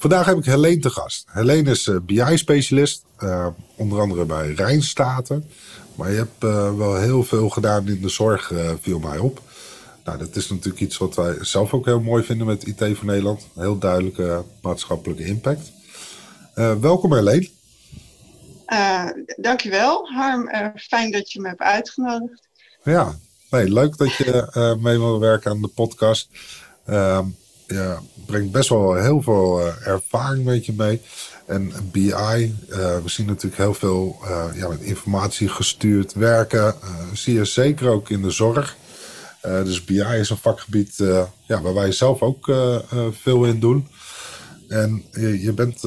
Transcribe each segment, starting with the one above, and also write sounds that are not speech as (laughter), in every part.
Vandaag heb ik Helene te gast. Helene is eh, BI-specialist, uh, onder andere bij Rijnstaten. Maar je hebt uh, wel heel veel gedaan in de zorg, uh, viel mij op. Nou, dat is natuurlijk iets wat wij zelf ook heel mooi vinden met IT voor Nederland. Een heel duidelijke maatschappelijke impact. welkom Helene. dankjewel Harm, fijn dat je me hebt uitgenodigd. Ja, nee, leuk dat je mee wil werken aan de podcast. Uh, je brengt best wel heel veel uh, ervaring met je mee. En BI, uh, we zien natuurlijk heel veel uh, ja, met informatie gestuurd werken. zie je zeker ook in de zorg. dus BI is een vakgebied ja, waar wij zelf ook veel in doen. En je, je bent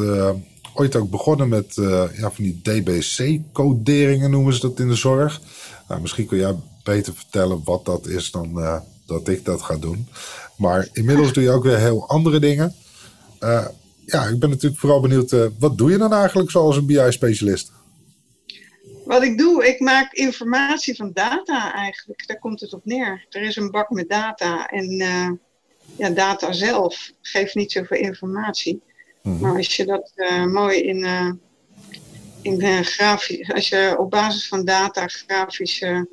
ooit ook begonnen met ja, van die DBC-coderingen noemen ze dat in de zorg. Nou, misschien kun jij beter vertellen wat dat is dan dat ik dat ga doen. Maar inmiddels doe je ook weer heel andere dingen. Uh, ja, ik ben natuurlijk vooral benieuwd, uh, wat doe je dan eigenlijk zoals een BI-specialist? Wat ik doe, ik maak informatie van data eigenlijk. Daar komt het op neer. Er is een bak met data en uh, ja, data zelf geeft niet zoveel informatie. Mm -hmm. Maar als je dat mooi in, in grafisch, als je op basis van data grafische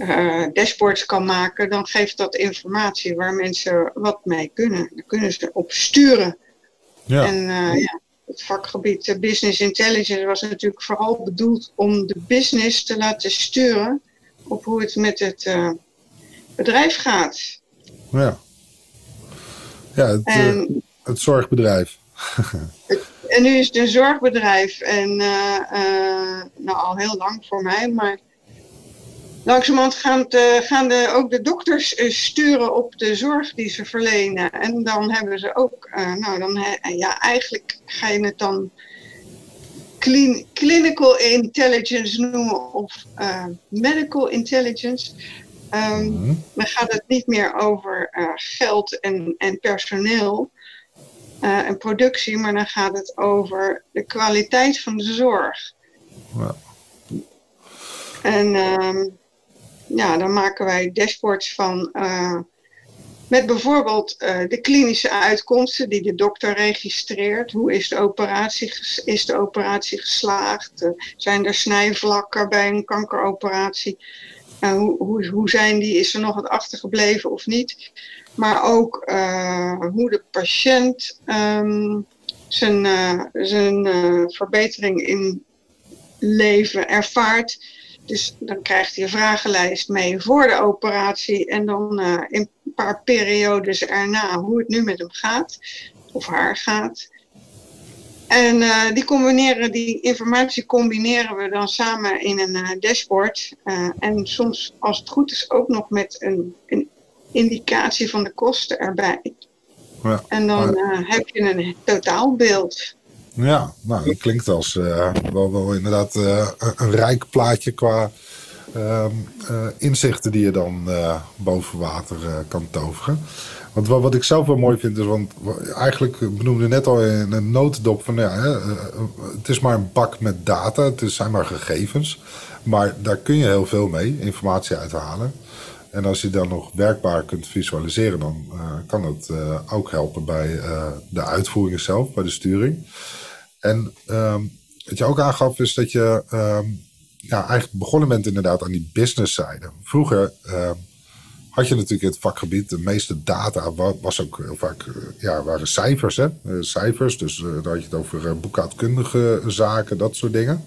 uh, dashboards kan maken, dan geeft dat informatie waar mensen wat mee kunnen. Dan kunnen ze op sturen. Ja. En uh, ja, het vakgebied uh, Business Intelligence was natuurlijk vooral bedoeld om de business te laten sturen op hoe het met het bedrijf gaat. Ja, ja het, en, het zorgbedrijf. (laughs) het, en nu is het een zorgbedrijf en nou al heel lang voor mij, maar langzamerhand gaan, de, gaan de, ook de dokters uh, sturen op de zorg die ze verlenen. En dan hebben ze ook, uh, nou dan, uh, ja, eigenlijk ga je het dan clean, clinical intelligence noemen of medical intelligence. Um, mm-hmm. Dan gaat het niet meer over geld en, en personeel en productie, maar dan gaat het over de kwaliteit van de zorg. Wow. En um, ja, dan maken wij dashboards van. Uh, met bijvoorbeeld uh, de klinische uitkomsten die de dokter registreert. Hoe is de operatie, is de operatie geslaagd? Uh, zijn er snijvlakken bij een kankeroperatie? Hoe, hoe, hoe, zijn die? Is er nog wat achtergebleven of niet? Maar ook hoe de patiënt um, zijn, zijn verbetering in leven ervaart dus dan krijgt hij een vragenlijst mee voor de operatie en dan uh, in een paar periodes erna hoe het nu met hem gaat of haar gaat. En uh, die, combineren, die informatie combineren we dan samen in een uh, dashboard. en soms, als het goed is, ook nog met een, een indicatie van de kosten erbij. Ja, en dan heb je een totaalbeeld. Ja, nou, dat klinkt als uh, wel, wel inderdaad uh, een rijk plaatje qua uh, inzichten die je dan boven water kan toveren. Want wat, wat, ik zelf wel mooi vind is, want eigenlijk benoemde net al in een notendop van ja, het is maar een bak met data, het zijn maar gegevens. Maar daar kun je heel veel mee, informatie uithalen. En als je dan nog werkbaar kunt visualiseren, dan kan dat ook helpen bij de uitvoering zelf, bij de sturing. En um, wat je ook aangaf is dat je um, ja, eigenlijk begonnen bent inderdaad aan die businesszijde. Vroeger um, had je natuurlijk het vakgebied, de meeste data was ook heel vaak, eh, ja, waren cijfers. Hè? Cijfers, dus daar had je het over boekhoudkundige zaken, dat soort dingen.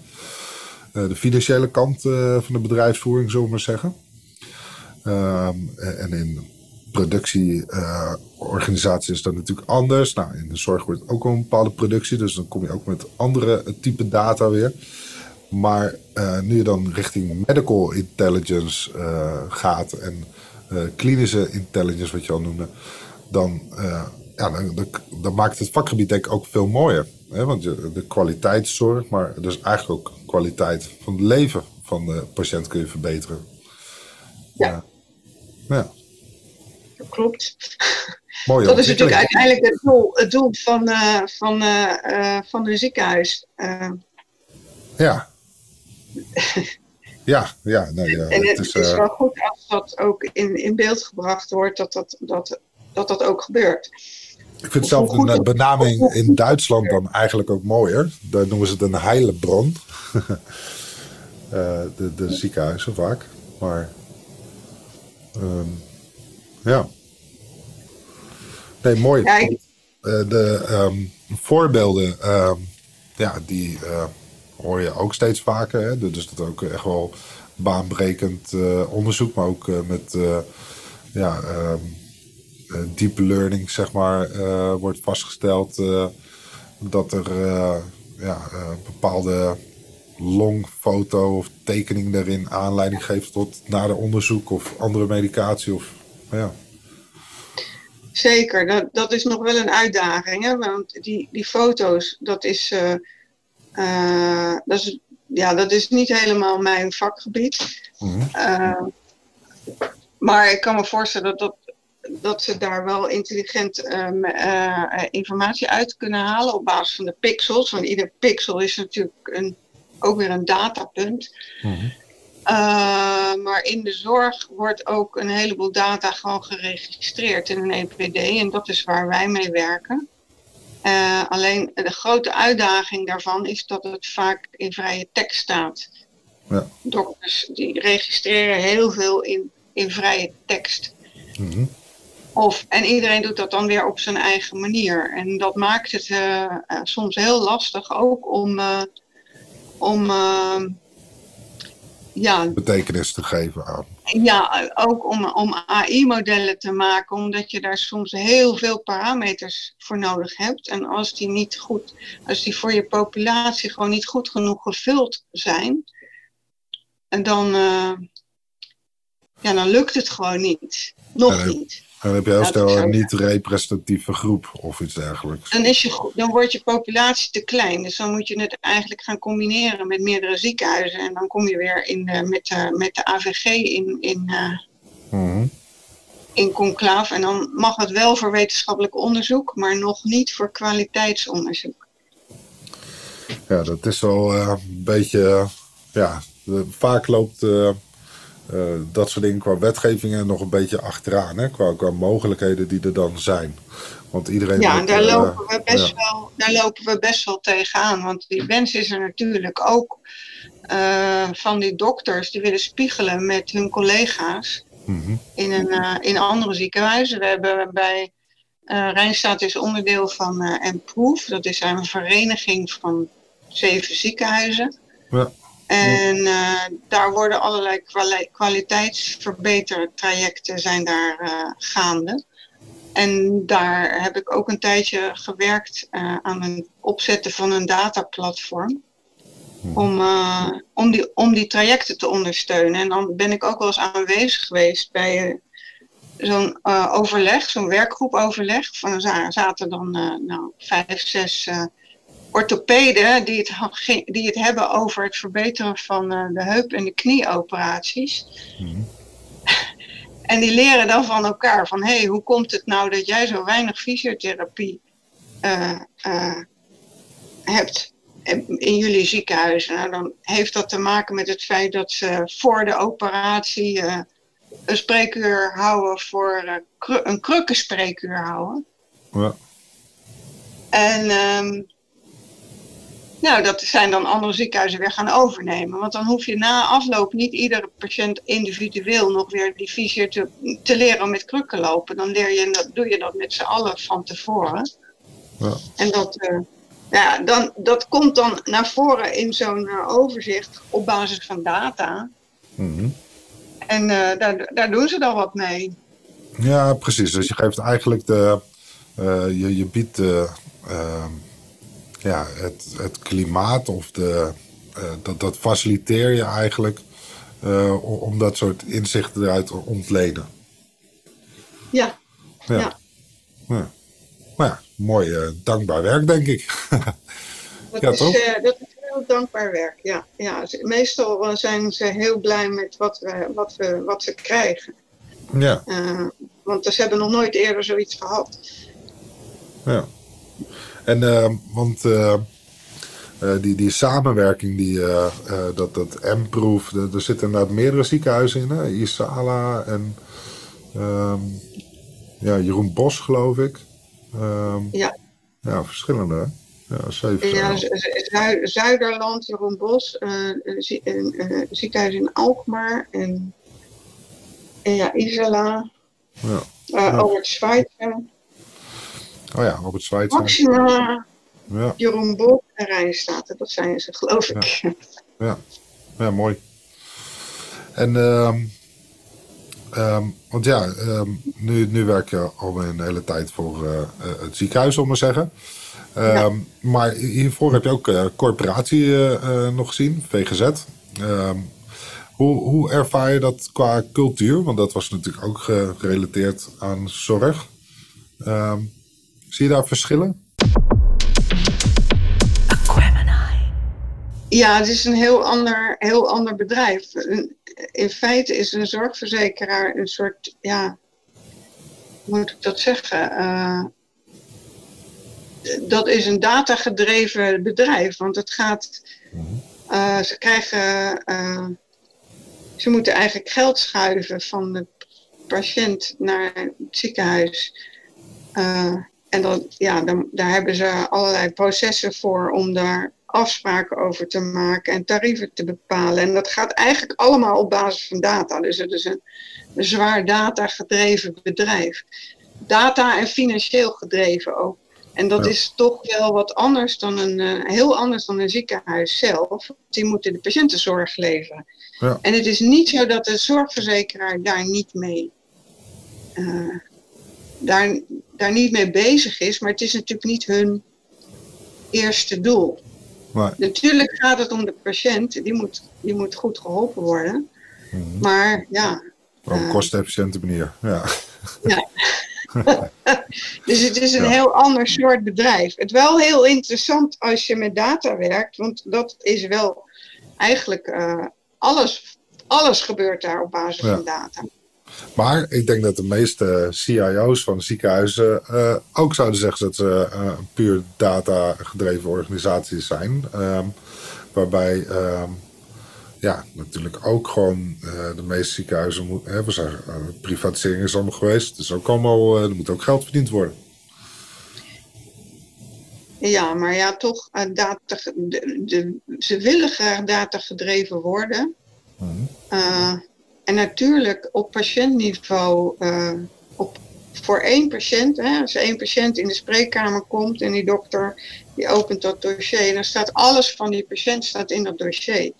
de financiële kant van de bedrijfsvoering, zullen we maar zeggen. En in productieorganisatie uh, is dat natuurlijk anders. Nou, in de zorg wordt ook een bepaalde productie, dus dan kom je ook met andere type data weer. Maar uh, nu je dan richting medical intelligence uh, gaat en klinische intelligence, wat je al noemde, dan ja, dan, dan, dan, maakt het vakgebied denk ik ook veel mooier. Hè? Want je, de kwaliteitszorg, maar dus eigenlijk ook kwaliteit van het leven van de patiënt kun je verbeteren. Ja. Ja. Dat klopt. Mooie dat is natuurlijk uiteindelijk het doel, het doel van, uh, van, uh, van de ziekenhuis. (laughs) Ja. ja, ja. Ja en het, het is, is wel goed als dat ook in, in beeld gebracht wordt, dat dat, dat, dat, dat ook gebeurt. Ik vind zelf de benaming in Duitsland dan eigenlijk ook mooier. Daar noemen ze het een Heilebron. (laughs) de, de ziekenhuizen vaak. Maar um, ja. Nee, mooi. Ja, ik... uh, de um, voorbeelden, uh, ja, die uh, hoor je ook steeds vaker. Hè? Dus dat ook echt wel baanbrekend onderzoek, maar ook met ja, um, deep learning, zeg maar, wordt vastgesteld dat er ja, bepaalde longfoto of tekening daarin aanleiding geeft tot nader onderzoek of andere medicatie. Of, ja. Zeker, dat, dat is nog wel een uitdaging. Hè? Want die, die foto's, dat is, uh, uh, dat is, ja, dat is niet helemaal mijn vakgebied. Mm -hmm. uh, maar ik kan me voorstellen dat, dat, dat ze daar wel intelligent informatie uit kunnen halen op basis van de pixels. Want ieder pixel is natuurlijk een ook weer een datapunt. Mm maar in de zorg wordt ook een heleboel data gewoon geregistreerd in een EPD. En dat is waar wij mee werken. Uh, alleen de grote uitdaging daarvan is dat het vaak in vrije tekst staat. Ja. Dokters die registreren heel veel in, in vrije tekst. Mm Of, en iedereen doet dat dan weer op zijn eigen manier. En dat maakt het uh, soms heel lastig ook om om uh, ja, betekenis te geven aan. Ja, ook om, om AI-modellen te maken, omdat je daar soms heel veel parameters voor nodig hebt. En als die niet goed, als die voor je populatie gewoon niet goed genoeg gevuld zijn, en dan, uh, ja, dan lukt het gewoon niet. Nog niet. Dan heb je heel snel een niet-representatieve groep of iets dergelijks. Dan, is je, dan wordt je populatie te klein. Dus dan moet je het eigenlijk gaan combineren met meerdere ziekenhuizen. En dan kom je weer in de, met, de, met de AVG in, in, uh, mm in conclaaf. En dan mag het wel voor wetenschappelijk onderzoek, maar nog niet voor kwaliteitsonderzoek. Ja, dat is wel uh, een beetje. ja, vaak loopt. Uh, uh, dat soort dingen qua wetgevingen nog een beetje achteraan. Hè? Qua, qua mogelijkheden die er dan zijn. Want iedereen. Ja, en daar, uh, lopen we best ja. wel, daar lopen we best wel tegenaan. Want die wens is er natuurlijk ook uh, van die dokters die willen spiegelen met hun collega's mm -hmm. in, een, in andere ziekenhuizen. We hebben bij. Rijnstaat is onderdeel van Improve. Dat is een vereniging van zeven ziekenhuizen. Ja. En uh, daar worden allerlei kwali kwaliteitsverbetertrajecten zijn daar uh, gaande. En daar heb ik ook een tijdje gewerkt uh, aan het opzetten van een dataplatform. Om, om, die, om die trajecten te ondersteunen. En dan ben ik ook wel eens aanwezig geweest bij zo'n overleg, zo'n werkgroepoverleg. Van, er zaten dan nou, vijf, zes orthopeden die het, die het hebben over het verbeteren van uh, de heup- en de knieoperaties. Mm. (laughs) en die leren dan van elkaar van, hé, hey, hoe komt het nou dat jij zo weinig fysiotherapie uh, uh, hebt in jullie ziekenhuizen? Nou, dan heeft dat te maken met het feit dat ze voor de operatie een spreekuur houden voor een krukkenspreekuur houden. Ja. En um, nou, dat zijn dan andere ziekenhuizen weer gaan overnemen. Want dan hoef je na afloop niet iedere patiënt individueel nog weer die fysio te, te leren met krukken lopen. Dan leer je, dat, doe je dat met z'n allen van tevoren. Ja. En dat, uh, ja, dan, dat komt dan naar voren in zo'n uh, overzicht op basis van data. Mm -hmm. En uh, daar, daar doen ze dan wat mee. Ja, precies. Dus je geeft eigenlijk de. je, je biedt ja, het, het klimaat of de, uh, dat, dat faciliteer je eigenlijk uh, om dat soort inzichten eruit te ontleden. Ja. Ja. ja. nou ja, mooi dankbaar werk, denk ik. (laughs) dat, ja, is, toch? dat is heel dankbaar werk, ja. ja. Meestal zijn ze heel blij met wat, we, wat, we, wat ze krijgen. Ja. want ze hebben nog nooit eerder zoiets gehad. Ja. En, want uh, die, die samenwerking, die, uh, uh, dat, dat M-proof, er zitten inderdaad meerdere ziekenhuizen in. Hè? Isala en um, ja, Jeroen Bos, geloof ik. Um, ja. Ja, verschillende. Hè? Ja, zeven. Ja, Zu Zuiderland, Jeroen Bos, een ziekenhuis in Alkmaar en, en ja, Isala. Ja. ja. Albert Schweitzer. Oh ja, Albert Schweitzer. Maxima. Ja. Jeroen Bol en Rijnstaten, dat zijn ze, geloof ik. Ja, ja. mooi. En, um, um, want ja, um, nu, nu werk je al een hele tijd voor uh, het ziekenhuis, om maar zeggen. Ja. Maar hiervoor heb je ook uh, corporatie uh, nog gezien, VGZ. hoe, hoe ervaar je dat qua cultuur? Want dat was natuurlijk ook gerelateerd aan zorg. Zie je daar verschillen? Ja, het is een heel ander, heel ander bedrijf. In feite is een zorgverzekeraar een soort, ja, hoe moet ik dat zeggen? Uh, dat is een datagedreven bedrijf, want het gaat, uh, ze krijgen, uh, ze moeten eigenlijk geld schuiven van de patiënt naar het ziekenhuis. En dan, ja, dan, daar hebben ze allerlei processen voor om daar afspraken over te maken en tarieven te bepalen. En dat gaat eigenlijk allemaal op basis van data. Dus het is een, een zwaar data gedreven bedrijf. Data en financieel gedreven ook. En dat is toch wel wat anders dan een, uh, heel anders dan een ziekenhuis zelf. Die moeten de patiëntenzorg leveren. Ja. En het is niet zo dat de zorgverzekeraar daar niet mee, uh, daar, daar niet mee bezig is. Maar het is natuurlijk niet hun eerste doel. Maar... Natuurlijk gaat het om de patiënt, die moet, die moet goed geholpen worden. Mhm. Maar ja. Op een uh, kostenefficiënte manier, ja. Ja. (laughs) dus het is een ja. heel ander soort bedrijf. Het wel heel interessant als je met data werkt, want dat is wel eigenlijk uh, alles, alles gebeurt daar op basis ja. van data. Maar ik denk dat de meeste CIO's van ziekenhuizen uh, ook zouden zeggen dat ze uh, puur data-gedreven organisaties zijn. Um, waarbij um, ja, natuurlijk ook gewoon uh, de meeste ziekenhuizen moeten. Zijn, privatisering is allemaal geweest. Dus ook allemaal, er moet ook geld verdiend worden. Ja, maar ja, toch, data, de, de, ze willen graag data gedreven worden. Mm en natuurlijk op patiëntniveau, uh, op, voor één patiënt, hè, als één patiënt in de spreekkamer komt en die dokter die opent dat dossier, dan staat alles van die patiënt staat in dat dossier.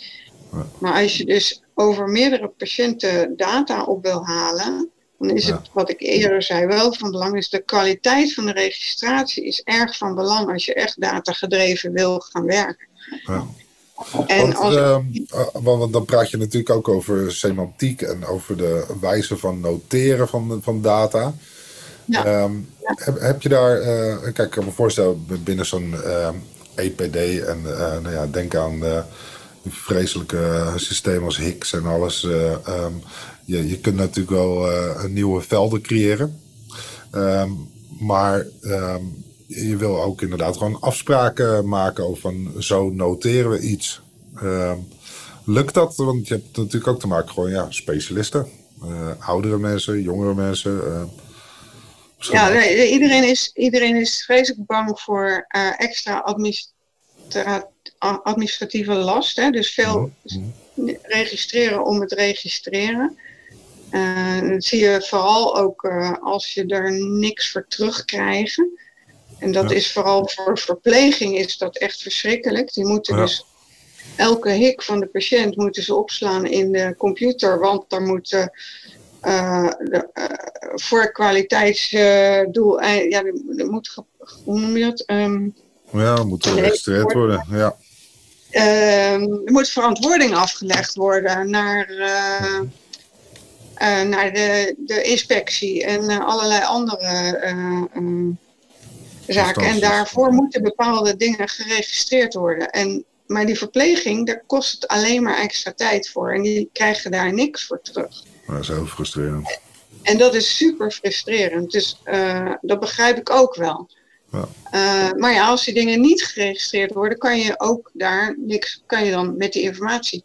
Ja. Maar als je dus over meerdere patiënten data op wil halen, dan is het, wat ik eerder zei, wel van belang. Is de kwaliteit van de registratie is erg van belang als je echt datagedreven wil gaan werken. Ja. En want, als... uh, want, dan praat je natuurlijk ook over semantiek en over de wijze van noteren van, van data. Ja. Um, ja. heb, heb, je daar, uh, kijk, ik kan me voorstellen binnen zo'n uh, EPD en nou ja, denk aan vreselijke systemen als Higgs en alles. Um, je, je kunt natuurlijk wel nieuwe velden creëren. Um, maar je wil ook inderdaad gewoon afspraken maken over van zo noteren we iets. Uh, lukt dat? Want je hebt natuurlijk ook te maken gewoon ja, specialisten. Uh, oudere mensen, jongere mensen. Uh, ja, nee, iedereen, is, iedereen is vreselijk bang voor uh, extra administra administratieve last. Hè? Dus veel mm -hmm. registreren om het registreren. dat zie je vooral ook als je er niks voor terugkrijgt. En dat ja. is vooral voor verpleging is dat echt verschrikkelijk. Die moeten ja. dus elke hik van de patiënt moeten ze opslaan in de computer, want daar moeten uh, de, uh, voor kwaliteitsdoel, uh, ja, er moet, hoe noem je dat? Um, ja, moet geregistreerd worden. Ja. er moet verantwoording afgelegd worden naar, naar de, de inspectie en allerlei andere zaken. En daarvoor moeten bepaalde dingen geregistreerd worden. En, maar die verpleging, daar kost het alleen maar extra tijd voor. En die krijgen daar niks voor terug. Dat is heel frustrerend. En dat is super frustrerend. Dus uh, dat begrijp ik ook wel. Ja. Uh, maar ja, als die dingen niet geregistreerd worden, kan je ook daar niks, kan je dan met die informatie,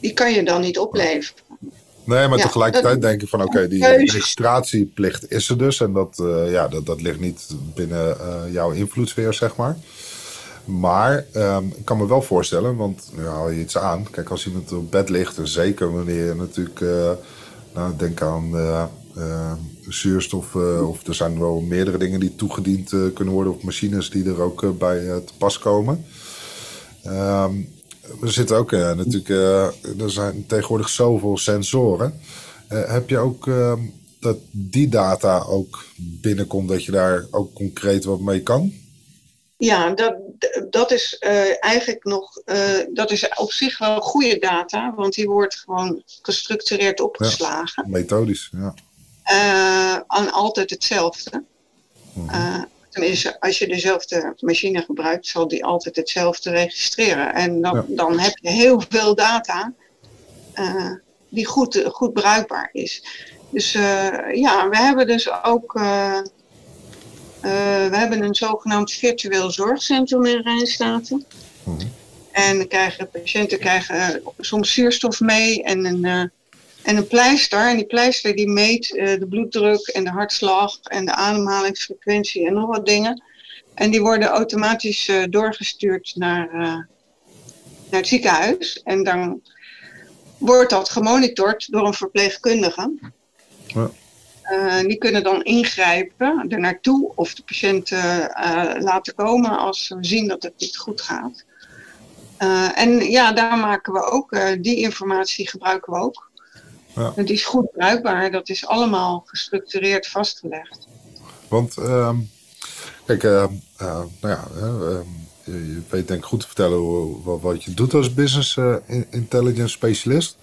die kan je dan niet opleveren. Nee, maar tegelijkertijd denk ik van oké, die registratieplicht is er dus. En dat, uh, ja, dat, dat ligt niet binnen uh, jouw invloedssfeer, zeg maar. Maar um, ik kan me wel voorstellen, want nu haal je iets aan. Kijk, als iemand op bed ligt, en zeker wanneer je natuurlijk, uh, nou, denk aan zuurstof, of er zijn wel meerdere dingen die toegediend kunnen worden, of machines die er ook bij te pas komen. Um, er zitten ook uh, natuurlijk, uh, er zijn tegenwoordig zoveel sensoren. Uh, heb je ook ehm, dat die data ook binnenkomt, dat je daar ook concreet wat mee kan? Ja, dat, dat is eigenlijk nog, dat is op zich wel goede data, want die wordt gewoon gestructureerd opgeslagen. Ja, methodisch, ja. aan altijd hetzelfde. -huh tenminste, als je dezelfde machine gebruikt, zal die altijd hetzelfde registreren. En dan, dan heb je heel veel data uh, die goed, goed bruikbaar is. Dus uh, ja, we hebben dus ook. Uh, we hebben een zogenaamd virtueel zorgcentrum in Rijnstaten. Mhm. En krijgen, patiënten krijgen soms zuurstof mee en een en een pleister, en die pleister die meet uh, de bloeddruk en de hartslag en de ademhalingsfrequentie en nog wat dingen. En die worden automatisch uh, doorgestuurd naar, uh, naar het ziekenhuis. En dan wordt dat gemonitord door een verpleegkundige. Ja. die kunnen dan ingrijpen er naartoe of de patiënt laten komen als ze zien dat het niet goed gaat. en ja, daar maken we ook, die informatie gebruiken we ook. Ja. Het is goed bruikbaar, dat is allemaal gestructureerd vastgelegd. Want, uh, kijk, uh, uh, nou ja, ehm, je weet denk ik goed te vertellen hoe, wat, wat, je doet als business eh, intelligence specialist.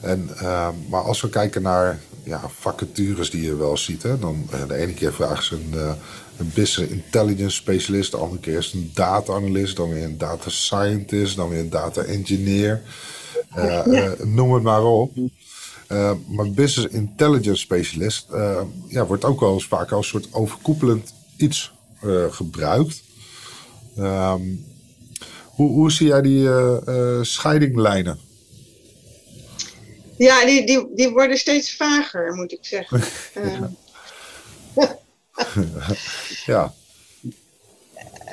En, ehm, maar als we kijken naar ja, vacatures die je wel ziet, hè, dan de ene keer vragen ze een, een business intelligence specialist, de andere keer is een data analyst, dan weer een data scientist, dan weer een data engineer. noem het maar op. Uh, maar business intelligence specialist uh, ja, wordt ook wel eens vaak als een soort overkoepelend iets uh, gebruikt. Um, hoe, hoe zie jij die scheidinglijnen? Ja, die, die, die worden steeds vager, moet ik zeggen. (laughs) ja. (laughs)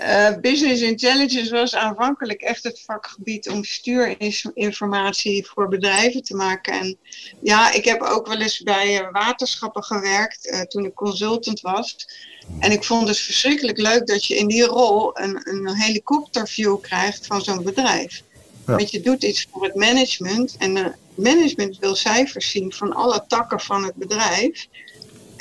Uh, business intelligence was aanvankelijk echt het vakgebied om stuurinformatie voor bedrijven te maken. En ja, ik heb ook wel eens bij uh, waterschappen gewerkt uh, toen ik consultant was. En ik vond het verschrikkelijk leuk dat je in die rol een, een helikopterview krijgt van zo'n bedrijf. Ja. Want je doet iets voor het management en het management wil cijfers zien van alle takken van het bedrijf.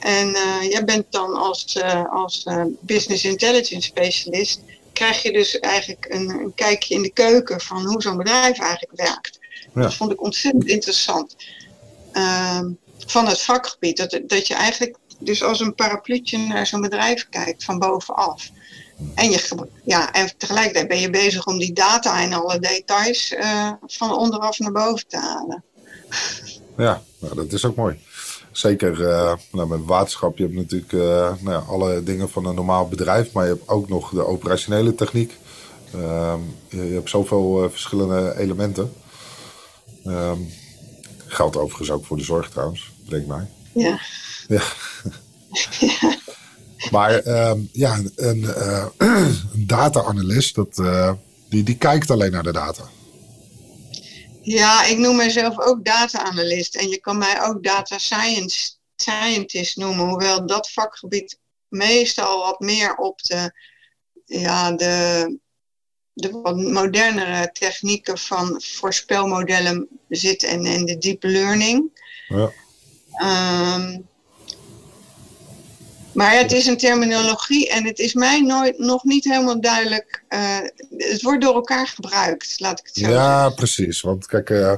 En uh, jij bent dan als, uh, als uh, business intelligence specialist, krijg je dus eigenlijk een, een kijkje in de keuken van hoe zo'n bedrijf eigenlijk werkt. Ja. Dat vond ik ontzettend interessant. Ehm, van het vakgebied. Dat, dat je eigenlijk dus als een parapluutje naar zo'n bedrijf kijkt van bovenaf. En, je, ja, en tegelijkertijd ben je bezig om die data en alle details van onderaf naar boven te halen. Ja, nou, dat is ook mooi. Zeker uh, nou, met waterschap, je hebt natuurlijk uh, nou ja, alle dingen van een normaal bedrijf, maar je hebt ook nog de operationele techniek. Uh, je, je, hebt zoveel uh, verschillende elementen. Ehm, geldt overigens ook voor de zorg trouwens, denk mij. Ja. Ja. ja. (laughs) Maar ehm, ja, een, (clears throat) een data-analyst, dat, die, die kijkt alleen naar de data. Ja, ik noem mezelf ook data-analyst en je kan mij ook data science, scientist noemen, hoewel dat vakgebied meestal wat meer op de, ja, de, de wat modernere technieken van voorspelmodellen zit en, en de deep learning. Ja. Um, maar het is een terminologie en het is mij nooit, nog niet helemaal duidelijk. Uh, het wordt door elkaar gebruikt, laat ik het zo ja, zeggen. Ja, precies. Want kijk, uh,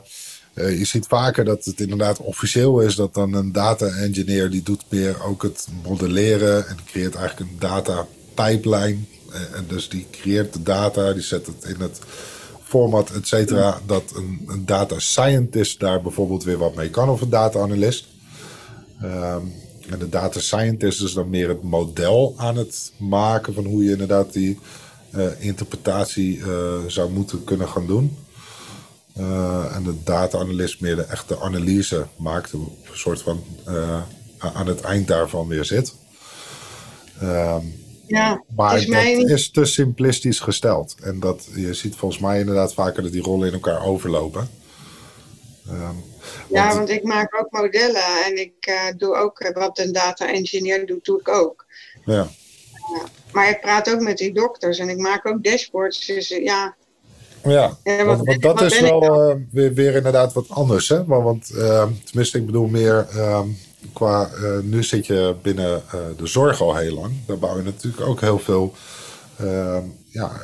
uh, je ziet vaker dat het inderdaad officieel is dat dan een data engineer die doet meer ook het modelleren en creëert eigenlijk een data pijplijn. En dus die creëert de data, die zet het in het format, et cetera. Dat een, een, data scientist daar bijvoorbeeld weer wat mee kan, of een data analyst. Ehm, en de data scientist is dan meer het model aan het maken van hoe je inderdaad die uh, interpretatie uh, zou moeten kunnen gaan doen. Uh, en de data analyst meer de echte analyse maakt, een soort van aan het eind daarvan weer zit. Um, ja, maar is dat is te simplistisch gesteld. En dat, je ziet volgens mij inderdaad vaker dat die rollen in elkaar overlopen. Um, ja, want... want ik maak ook modellen en ik uh, doe ook wat een data engineer doet, doe ik ook. Ja. Uh, maar ik praat ook met die dokters en ik maak ook dashboards. Dus uh, ja. Ja, want, dat is wel weer, weer inderdaad wat anders. Hè? Want, want ehm, tenminste, ik bedoel meer ehm, qua. nu zit je binnen de zorg al heel lang. Daar bouw je natuurlijk ook heel veel. ja,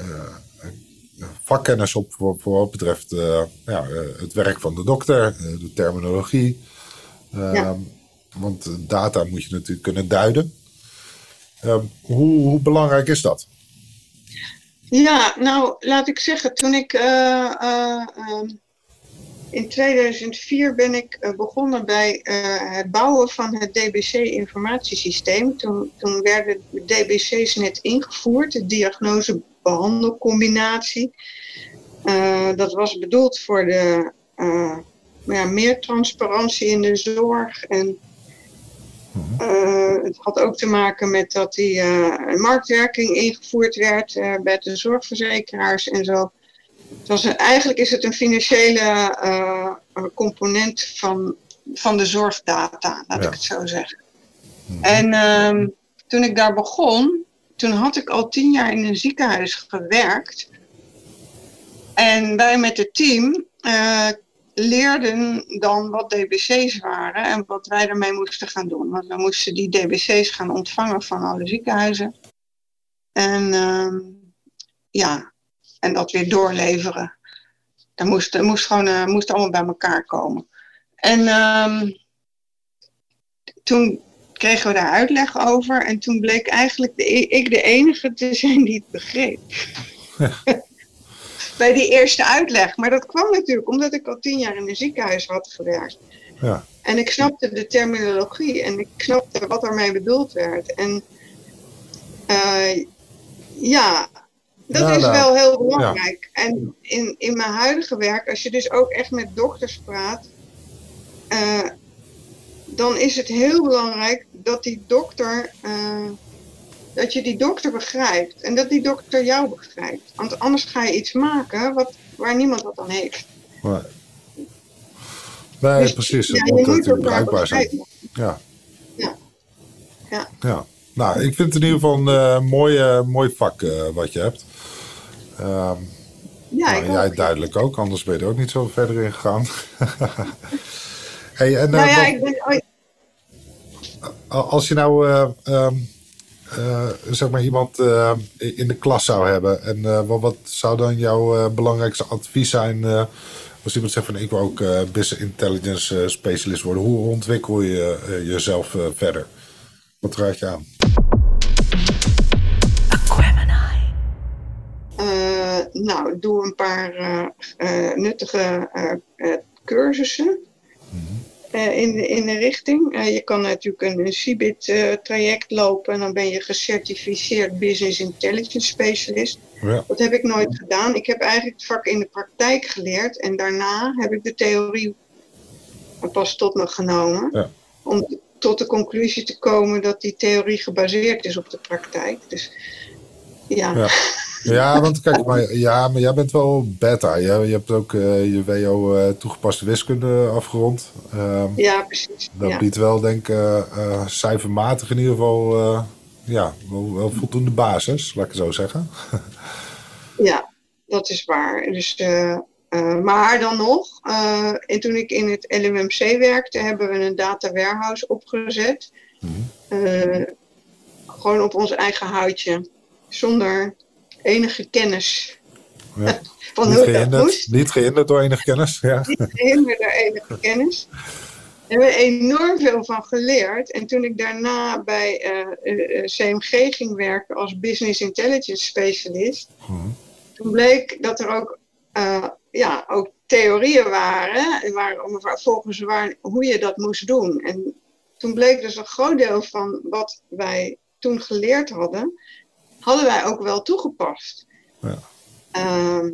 vakkennis op voor, voor wat betreft uh, ja, uh, het werk van de dokter, uh, de terminologie. Ja. Want data moet je natuurlijk kunnen duiden. Ehm, hoe, hoe, belangrijk is dat? Ja, nou laat ik zeggen, toen ik um, in 2004 ben ik begonnen bij het bouwen van het DBC-informatiesysteem. Toen, toen werden de DBC's net ingevoerd, de diagnose behandelcombinatie. Uh, dat was bedoeld voor de, uh, ja, meer transparantie in de zorg. En uh, het had ook te maken met dat die marktwerking ingevoerd werd bij de zorgverzekeraars en zo. Eigenlijk is het een financiële component van, van de zorgdata, laat ja. ik het zo zeggen. Mm -hmm. En ehm, toen ik daar begon, toen had ik al tien jaar in een ziekenhuis gewerkt. En wij met het team uh, leerden dan wat DBC's waren en wat wij ermee moesten gaan doen. Want we moesten die DBC's gaan ontvangen van alle ziekenhuizen. En uh, ja, en dat weer doorleveren. Dat moest, moest gewoon uh, moest allemaal bij elkaar komen. En uh, toen kregen we daar uitleg over. En toen bleek eigenlijk de, ik de enige te zijn die het begreep. Ja. (laughs) Bij die eerste uitleg. Maar dat kwam natuurlijk omdat ik al tien jaar in een ziekenhuis had gewerkt. Ja. En ik snapte de terminologie en ik snapte wat ermee bedoeld werd. En uh, ja, dat ja, is nou, wel heel belangrijk. Ja. En in, in mijn huidige werk, als je dus ook echt met dokters praat, uh, dan is het heel belangrijk dat die dokter, uh, dat je die dokter begrijpt en dat die dokter jou begrijpt. Want anders ga je iets maken wat, waar niemand wat aan heeft. Nee, nee dus, precies. Het ja, moet natuurlijk bruikbaar zijn. Ja. ja. Ja. ja. Nou, ik vind het in ieder geval een uh, mooi, uh, mooi vak uh, wat je hebt. Um, ja, nou, jij ook. duidelijk ook, anders ben je er ook niet zo verder in gegaan. (laughs) hey, en, nou ja, wat, ik ben ooit als je nou uh, uh, uh, zeg maar iemand in de klas zou hebben en wat, wat, zou dan jouw belangrijkste advies zijn als iemand zegt van ik wil ook business intelligence specialist worden, hoe ontwikkel je jezelf verder? Wat raad je aan? nou, doe een paar nuttige cursussen. Mm -hmm. Uh, in, de, in de richting. Uh, je kan natuurlijk een, een CIBIT-traject uh, lopen en dan ben je gecertificeerd Business Intelligence Specialist. Ja. Dat heb ik nooit gedaan. Ik heb eigenlijk het vak in de praktijk geleerd en daarna heb ik de theorie pas tot me genomen. Ja. Om tot de conclusie te komen dat die theorie gebaseerd is op de praktijk. Dus ja. ja. (laughs) Ja, (laughs) want kijk, maar, ja, maar jij bent wel beta. Je, je hebt ook uh, je WO uh, toegepaste wiskunde afgerond. Um, ja, precies. Dat ja. biedt wel, denk ik, uh, cijfermatig in ieder geval ja, wel, wel, voldoende basis, laat ik het zo zeggen. (laughs) ja, dat is waar. Dus, maar dan nog, en toen ik in het LMMC werkte, hebben we een data warehouse opgezet. Mm -hmm. gewoon op ons eigen houtje. Zonder enige kennis. Ja. (laughs) Van niet, hoe gehinderd, dat moest. niet gehinderd door enige kennis. Ja. Niet gehinderd door enige kennis. hebben we enorm veel van geleerd. En toen ik daarna bij uh, CMG ging werken als Business Intelligence Specialist, mhm. toen bleek dat er ook, ja, ook theorieën waren, waar, volgens waar, hoe je dat moest doen. En toen bleek dus een groot deel van wat wij toen geleerd hadden, hadden wij ook wel toegepast. Ja. Ehm,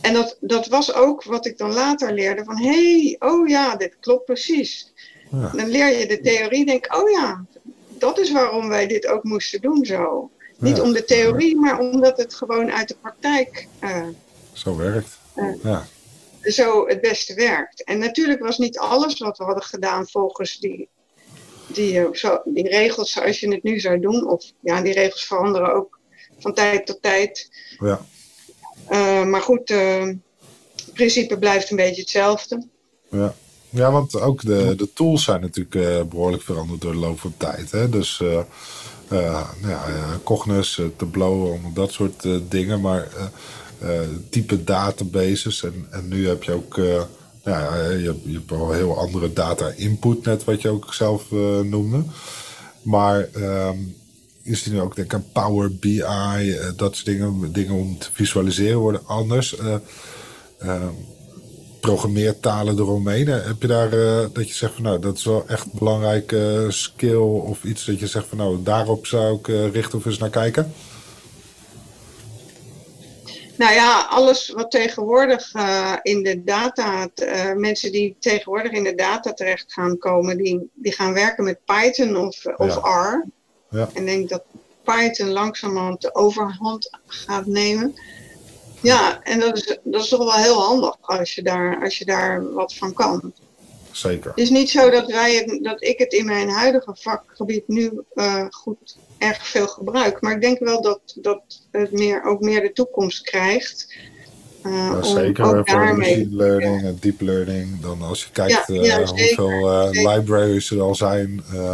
en dat, dat was ook wat ik dan later leerde van, hé, hey, oh ja, dit klopt precies. Ja. Dan leer je de theorie, denk oh ja, dat is waarom wij dit ook moesten doen zo. Niet om de theorie, maar omdat het gewoon uit de praktijk... Uh, zo werkt, uh, ja. Zo het beste werkt. En natuurlijk was niet alles wat we hadden gedaan volgens die die, eh, zo, die regels zoals je het nu zou doen. Of ja, die regels veranderen ook van tijd tot tijd. Ja. Uh, maar goed, uh, het principe blijft een beetje hetzelfde. Ja, ja want ook de, de tools zijn natuurlijk uh, behoorlijk veranderd door de loop van tijd. Hè? Dus nou ja, Cognos, Tableau, dat soort dingen. Maar type databases. En, en nu heb je ook ja, je, je hebt wel heel andere data input, net wat je ook zelf uh, noemde. Maar um, is die nu ook, denk ik, aan Power BI, eh, dat soort dingen, dingen om te visualiseren worden anders. Uh, programmeertalen eromheen. Heb je daar dat je zegt van nou, dat is wel echt een belangrijke skill of iets dat je zegt van nou, daarop zou ik richten of eens naar kijken? Nou ja, alles wat tegenwoordig uh, in de data, uh, mensen die tegenwoordig in de data terecht gaan komen, die, die gaan werken met Python of, of R. Ja. En denk dat Python langzamerhand de overhand gaat nemen. Ja, en dat is, dat is toch wel heel handig als je daar, als je daar wat van kan. Zeker. Het is niet zo dat, wij, dat ik het in mijn huidige vakgebied nu uh, goed erg veel gebruik. Maar ik denk wel dat, dat het meer, ook meer de toekomst krijgt. Uh, ja, zeker voor machine learning en deep learning. Dan als je kijkt ja, uh, hoeveel uh, libraries er al zijn. die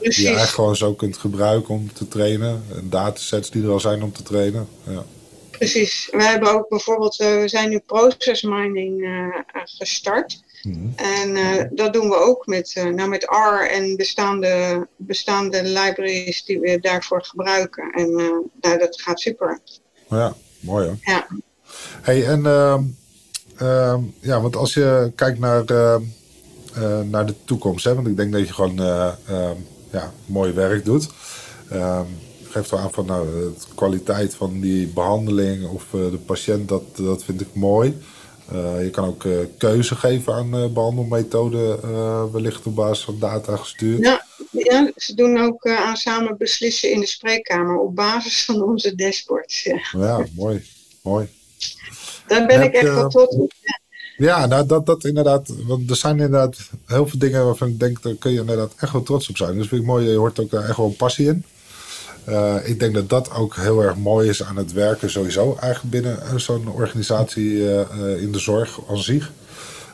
je eigenlijk gewoon zo kunt gebruiken om te trainen. En datasets die er al zijn om te trainen. Ja. Precies. We hebben ook bijvoorbeeld, we zijn nu process mining gestart. Mhm. En uh, dat doen we ook met, uh, nou met R en bestaande, bestaande libraries die we daarvoor gebruiken. En uh, nou, dat gaat super. Ja, mooi hoor. Ja. Hey, en ehm, ehm, ja, want als je kijkt naar, naar de toekomst, hè, want ik denk dat je gewoon ehm, ja, mooi werk doet. geeft wel aan van nou, de kwaliteit van die behandeling of de patiënt, dat, dat vind ik mooi. Uh, je kan ook uh, keuze geven aan uh, behandelmethoden, wellicht op basis van data gestuurd. Ja, ja ze doen ook aan samen beslissen in de spreekkamer op basis van onze dashboards. Ja, ja mooi, mooi. Daar ben ik echt wel trots op. Ja, nou dat, dat inderdaad, want er zijn inderdaad heel veel dingen waarvan ik denk, daar kun je inderdaad echt wel trots op zijn. Dus vind ik mooi, je hoort ook echt wel passie in. Uh, ik denk dat dat ook heel erg mooi is aan het werken sowieso eigenlijk binnen eh, zo'n organisatie uh, in de zorg aan zich.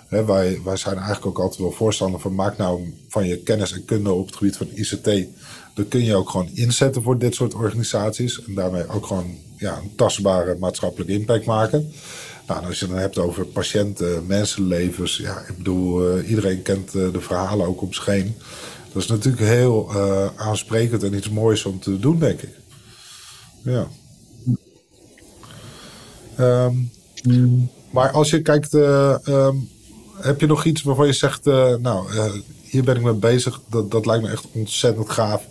wij, wij zijn eigenlijk ook altijd wel voorstander van maak nou van je kennis en kunde op het gebied van ICT. Dan kun je ook gewoon inzetten voor dit soort organisaties. En daarmee ook gewoon ja, een tastbare maatschappelijke impact maken. Nou, als je het dan hebt over patiënten, mensenlevens. Ja, ik bedoel, iedereen kent de verhalen ook om zich heen. Dat is natuurlijk heel uh, aansprekend en iets moois om te doen, denk ik. Ja. Um, Maar als je kijkt, uh, um, heb je nog iets waarvan je zegt, uh, nou, hier ben ik mee bezig. Dat, dat lijkt me echt ontzettend gaaf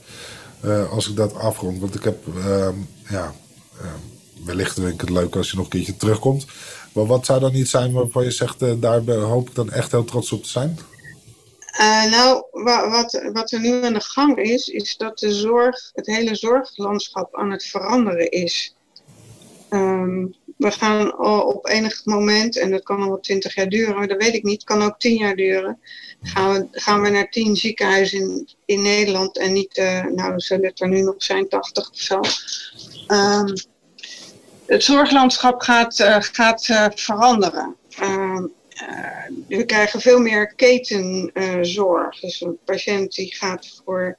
als ik dat afrond. Want ik heb, um, ja, wellicht vind ik het leuk als je nog een keertje terugkomt. Maar wat zou dan iets zijn waarvan je zegt, daar hoop ik dan echt heel trots op te zijn? Uh, nou, wat, wat er nu aan de gang is, is dat de zorg, het hele zorglandschap aan het veranderen is. Um, we gaan op enig moment, en dat kan al twintig jaar duren, dat weet ik niet, kan ook tien jaar duren, gaan we, gaan we naar tien ziekenhuizen in, in Nederland en niet, uh, nou zullen het er nu nog zijn, tachtig of zo. Um, het zorglandschap gaat, uh, gaat veranderen. Uh, we krijgen veel meer ketenzorg. dus een patiënt die gaat voor.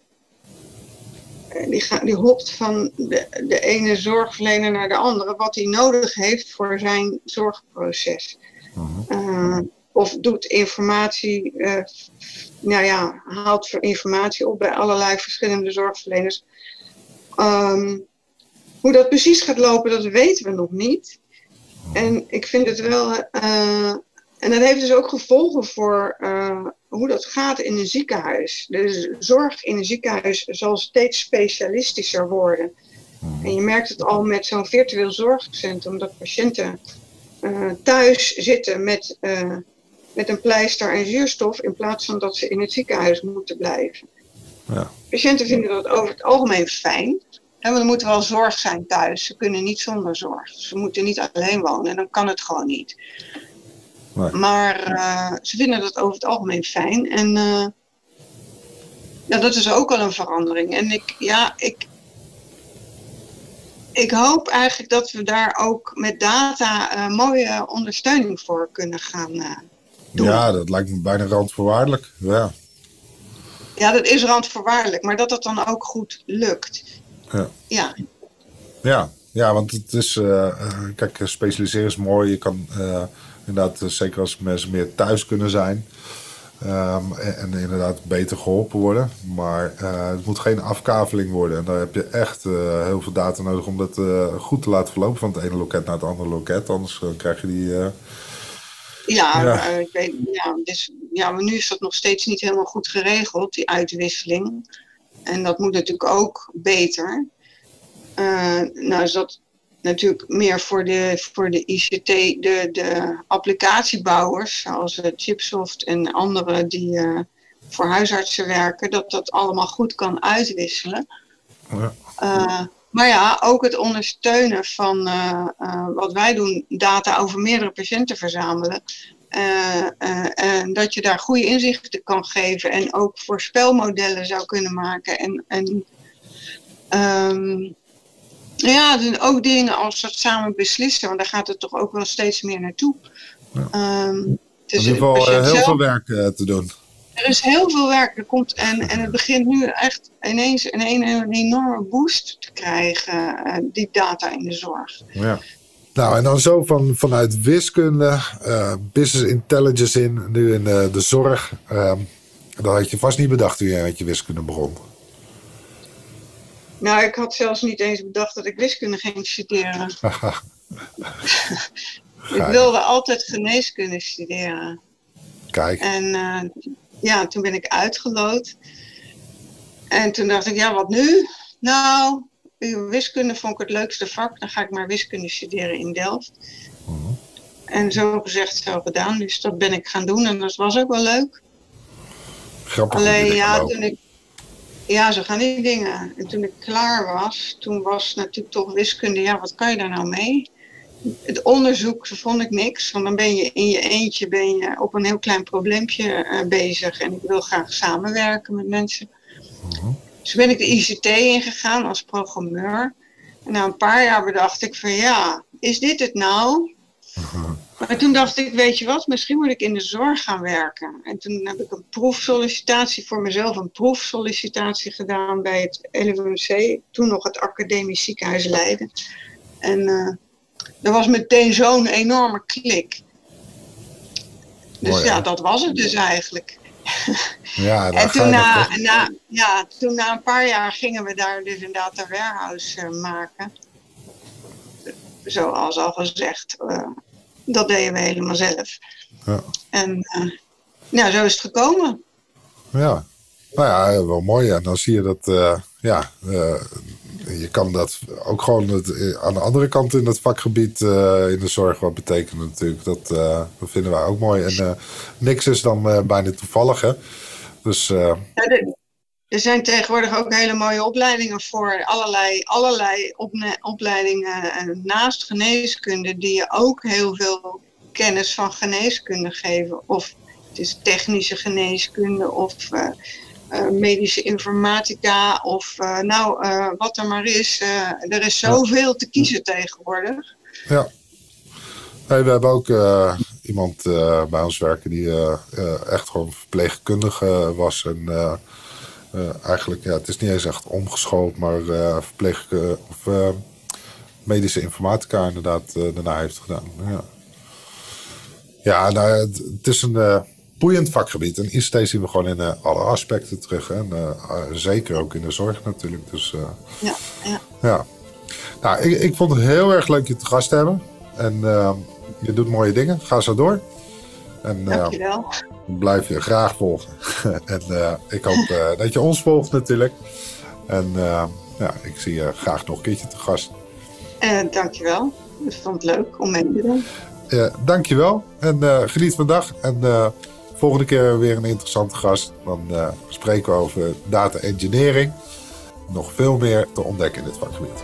Uh, die, gaat, die hopt van de, de ene zorgverlener naar de andere, wat hij nodig heeft voor zijn zorgproces. Uh, of doet informatie, uh, nou ja, haalt informatie op bij allerlei verschillende zorgverleners. Um, hoe dat precies gaat lopen, dat weten we nog niet. En ik vind het wel. Uh, en dat heeft dus ook gevolgen voor uh, hoe dat gaat in een ziekenhuis. De zorg in een ziekenhuis zal steeds specialistischer worden. En je merkt het al met zo'n virtueel zorgcentrum, dat patiënten uh, thuis zitten met, uh, met een pleister en zuurstof, in plaats van dat ze in het ziekenhuis moeten blijven. Ja. Patiënten vinden dat over het algemeen fijn. want er moet wel zorg zijn thuis. Ze kunnen niet zonder zorg. Ze moeten niet alleen wonen en dan kan het gewoon niet. Nee. Maar uh, ze vinden dat over het algemeen fijn. En ja, dat is ook al een verandering. En ik, ja, ik, ik hoop eigenlijk dat we daar ook met data uh, mooie ondersteuning voor kunnen gaan doen. Ja, dat lijkt me bijna randvoorwaardelijk. Ja. ja, dat is randvoorwaardelijk, maar dat dat dan ook goed lukt. Ja. Ja, ja, ja want het is, kijk, specialiseren is mooi. Je kan inderdaad, zeker als mensen meer thuis kunnen zijn, Um, en, en, inderdaad beter geholpen worden. Maar uh, het moet geen afkaveling worden. En daar heb je echt uh, heel veel data nodig om dat uh, goed te laten verlopen van het ene loket naar het andere loket. Anders krijg je die. ja, ja. ik weet, ja, dus, ja, maar nu is dat nog steeds niet helemaal goed geregeld, die uitwisseling. En dat moet natuurlijk ook beter. nou, is dat natuurlijk meer voor de, voor de ICT, de, de applicatiebouwers, zoals uh, Chipsoft en anderen die uh, voor huisartsen werken, dat dat allemaal goed kan uitwisselen. Ja. Uh, maar ja, ook het ondersteunen van wat wij doen, data over meerdere patiënten verzamelen. en dat je daar goede inzichten kan geven en ook voorspelmodellen zou kunnen maken. En, en um, ja, ook dingen als dat samen beslissen, want daar gaat het toch ook wel steeds meer naartoe. Ja. Um, in ieder geval uh, heel veel werk uh, te doen. Er is heel veel werk. Er komt, en, en het begint nu echt ineens een, een, een enorme boost te krijgen, uh, die data in de zorg. Ja. Nou, en dan zo van, vanuit wiskunde, business intelligence in, nu in de zorg. Ehm, dat had je vast niet bedacht toen je met je wiskunde begon. Nou, ik had zelfs niet eens bedacht dat ik wiskunde ging studeren. (laughs) ik wilde altijd geneeskunde studeren. Kijk. En uh, ja, toen ben ik uitgeloot. En toen dacht ik, ja, wat nu? Nou, wiskunde vond ik het leukste vak. Dan ga ik maar wiskunde studeren in Delft. Mhm. En zo gezegd, zo gedaan. Dus dat ben ik gaan doen en dat was ook wel leuk. Grappig. Alleen ja, toen ik ja, zo gaan die dingen. En toen ik klaar was, toen was natuurlijk toch wiskunde, ja, wat kan je daar nou mee? Het onderzoek vond ik niks, want dan ben je in je eentje ben je op een heel klein probleempje uh, bezig. En ik wil graag samenwerken met mensen. -huh. Dus ben ik de ICT ingegaan als programmeur. En na een paar jaar bedacht ik van ja, is dit het nou? -huh. Maar toen dacht ik, weet je wat, misschien moet ik in de zorg gaan werken. En toen heb ik een proefsollicitatie voor mezelf, een proefsollicitatie gedaan bij het LUMC, toen nog het Academisch Ziekenhuis Leiden. En uh, er was meteen zo'n enorme klik. Dus Mooi, ja, dat was het dus eigenlijk. Ja, (laughs) en toen na, na, ja, toen na een paar jaar gingen we daar dus inderdaad een warehouse uh, maken. Zoals al gezegd. Uh, dat deden we helemaal zelf. Ja. En nou, zo is het gekomen. Ja, nou ja, wel mooi. En dan zie je dat, uh, ja, uh, je kan dat ook gewoon het, aan de andere kant in het vakgebied in de zorg wat betekenen natuurlijk. Dat, dat vinden wij ook mooi. En niks is dan bijna toevallig, hè. Dus... Ja, de, er zijn tegenwoordig ook hele mooie opleidingen voor allerlei, allerlei opleidingen eh, naast geneeskunde die je ook heel veel kennis van geneeskunde geven. Of het is technische geneeskunde of uh, uh, medische informatica of uh, nou, wat er maar is. er is zoveel te kiezen tegenwoordig. Ja. Hey, we hebben ook iemand bij ons werken die echt gewoon verpleegkundige was en eigenlijk, ja, het is niet eens echt omgeschoold, maar uh, verpleeg, uh, of medische informatica inderdaad daarna heeft gedaan. Ja. Ja, nou, het, het is een boeiend vakgebied. En ICT zien we gewoon in alle aspecten terug. Hè? En, zeker ook in de zorg natuurlijk. Dus, ja, ja. ja. Nou, ik, ik vond het heel erg leuk je te gast te hebben. En je doet mooie dingen. Ga zo door. En, Dankjewel. blijf je graag volgen. (laughs) en ik hoop dat je ons volgt natuurlijk. En ja, ik zie je graag nog een keertje te gast. Dankjewel. Ik vond het leuk om mee te doen. Uh, dankjewel. En uh, geniet van de dag. En uh, volgende keer weer een interessante gast. Dan spreken we over data engineering. Nog veel meer te ontdekken in dit vakgebied.